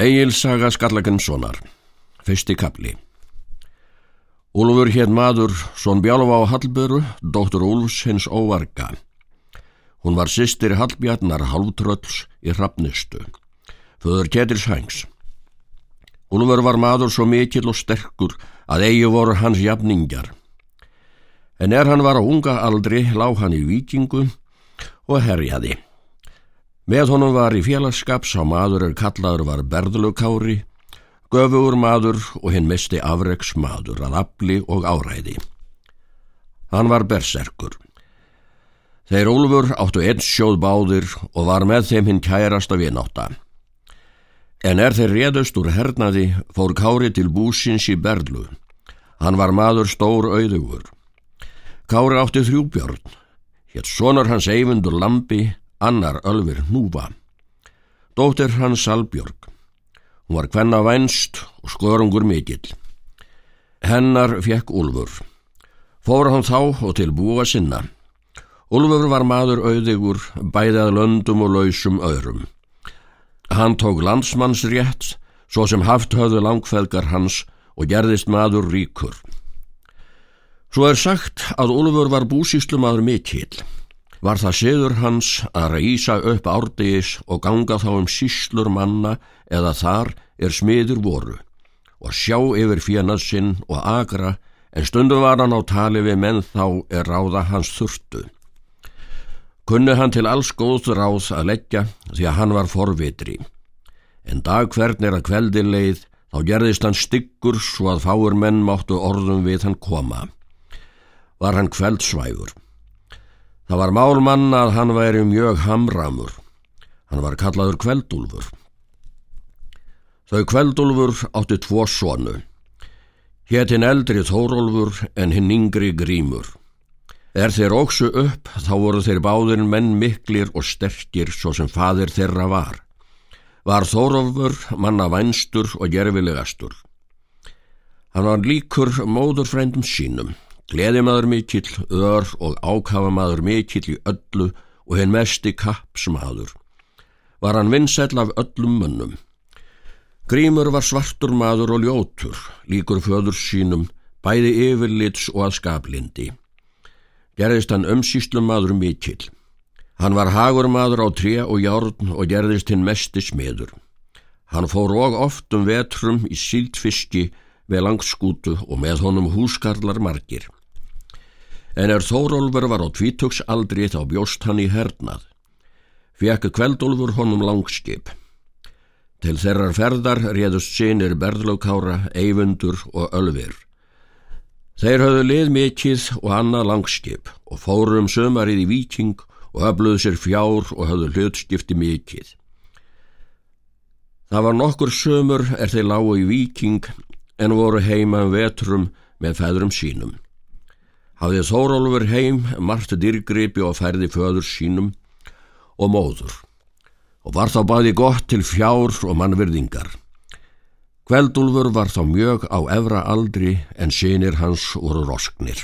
Egilsaga Skallagrimssonar Fyrsti kapli Úlfur hér maður, svon Bjálfa á Hallböru, dóttur Úlfs hins óvarga. Hún var sýstir Hallbjarnar Halvtrölls í Hrafnistu, föður Ketils Hængs. Úlfur var maður svo mikill og sterkur að eigi voru hans jafningjar. En er hann var á unga aldri, lág hann í vikingu og herjaði. Með honum var í félagskaps á maður er kallaður var berðlukári, göfugur maður og hinn misti afreiks maður að afli og áræði. Hann var berserkur. Þeir Úlfur áttu einn sjóð báðir og var með þeim hinn kærasta vináta. En er þeir réðust úr hernaði fór Kári til búsins í Berlu. Hann var maður stór auðugur. Kári átti þrjúbjörn. Hér sonar hans eifundur lampi annar Ölfur Núva. Dóttir hans Salbjörg. Hún var hvenna vænst og skörungur mikill. Hennar fekk Úlfur. Fór hann þá og til búa sinna. Úlfur var maður auðigur, bæðað löndum og lausum öðrum. Hann tók landsmannsrétt, svo sem haft höfðu langfeðgar hans og gerðist maður ríkur. Svo er sagt að Úlfur var búsíslumadur mikill. Var það siður hans að reysa upp árdegis og ganga þá um síslur manna eða þar er smiður voru og sjá yfir fjenað sinn og agra en stundum var hann á tali við menn þá er ráða hans þurftu. Kunni hann til alls góð ráð að leggja því að hann var forvitri. En dag hvern er að kveldin leið þá gerðist hann styggur svo að fáur menn máttu orðum við hann koma. Var hann kveldsvæfur. Það var málmann að hann væri mjög hamramur. Hann var kallaður Kveldúlfur. Þau Kveldúlfur átti tvo sonu. Héttin eldri Þórólfur en hinn yngri Grímur. Er þeir óksu upp þá voru þeir báðir menn miklir og sterkir svo sem fadir þeirra var. Var Þórólfur manna vænstur og gerfilegastur. Hann var líkur móðurfrændum sínum. Gleðimaður mikill, ör og ákafamaður mikill í öllu og henn mesti kappsmaður. Var hann vinsell af öllum mönnum. Grímur var svartur maður og ljótur, líkur föður sínum, bæði yfirlits og að skaplindi. Gerðist hann umsýslum maður mikill. Hann var hagur maður á tré og járn og gerðist hinn mesti smiður. Hann fór og oft um vetrum í síldfiski við langskútu og með honum húskarlar margir en er Þórólfur var á tvítöksaldri þá bjóst hann í hernað. Fjekk kveldólfur honum langskip. Til þeirrar ferðar réðust sínir Berðlaukára, Eyfundur og Ölfir. Þeir höfðu lið mikill og annað langskip og fórum sömarið í viking og öfluðu sér fjár og höfðu hlutskipti mikill. Það var nokkur sömur er þeir lágu í viking en voru heima um vetrum með feðrum sínum hafði Þórólfur heim margt dyrgripi og færði föður sínum og móður og var þá bæði gott til fjár og mannverðingar. Kveldúlfur var þá mjög á evra aldri en sínir hans voru rosknir.